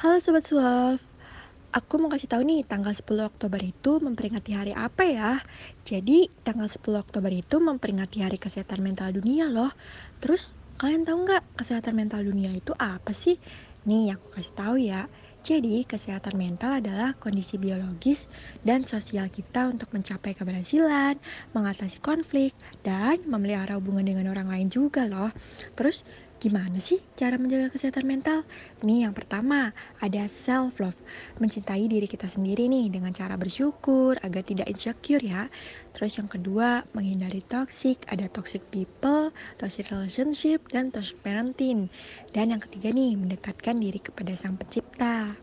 Halo Sobat Suaf, aku mau kasih tahu nih tanggal 10 Oktober itu memperingati hari apa ya? Jadi tanggal 10 Oktober itu memperingati hari kesehatan mental dunia loh. Terus kalian tahu nggak kesehatan mental dunia itu apa sih? Nih aku kasih tahu ya. Jadi kesehatan mental adalah kondisi biologis dan sosial kita untuk mencapai keberhasilan, mengatasi konflik, dan memelihara hubungan dengan orang lain juga loh. Terus Gimana sih cara menjaga kesehatan mental? Nih yang pertama, ada self love. Mencintai diri kita sendiri nih dengan cara bersyukur agar tidak insecure ya. Terus yang kedua, menghindari toxic, ada toxic people, toxic relationship, dan toxic parenting. Dan yang ketiga nih, mendekatkan diri kepada sang pencipta.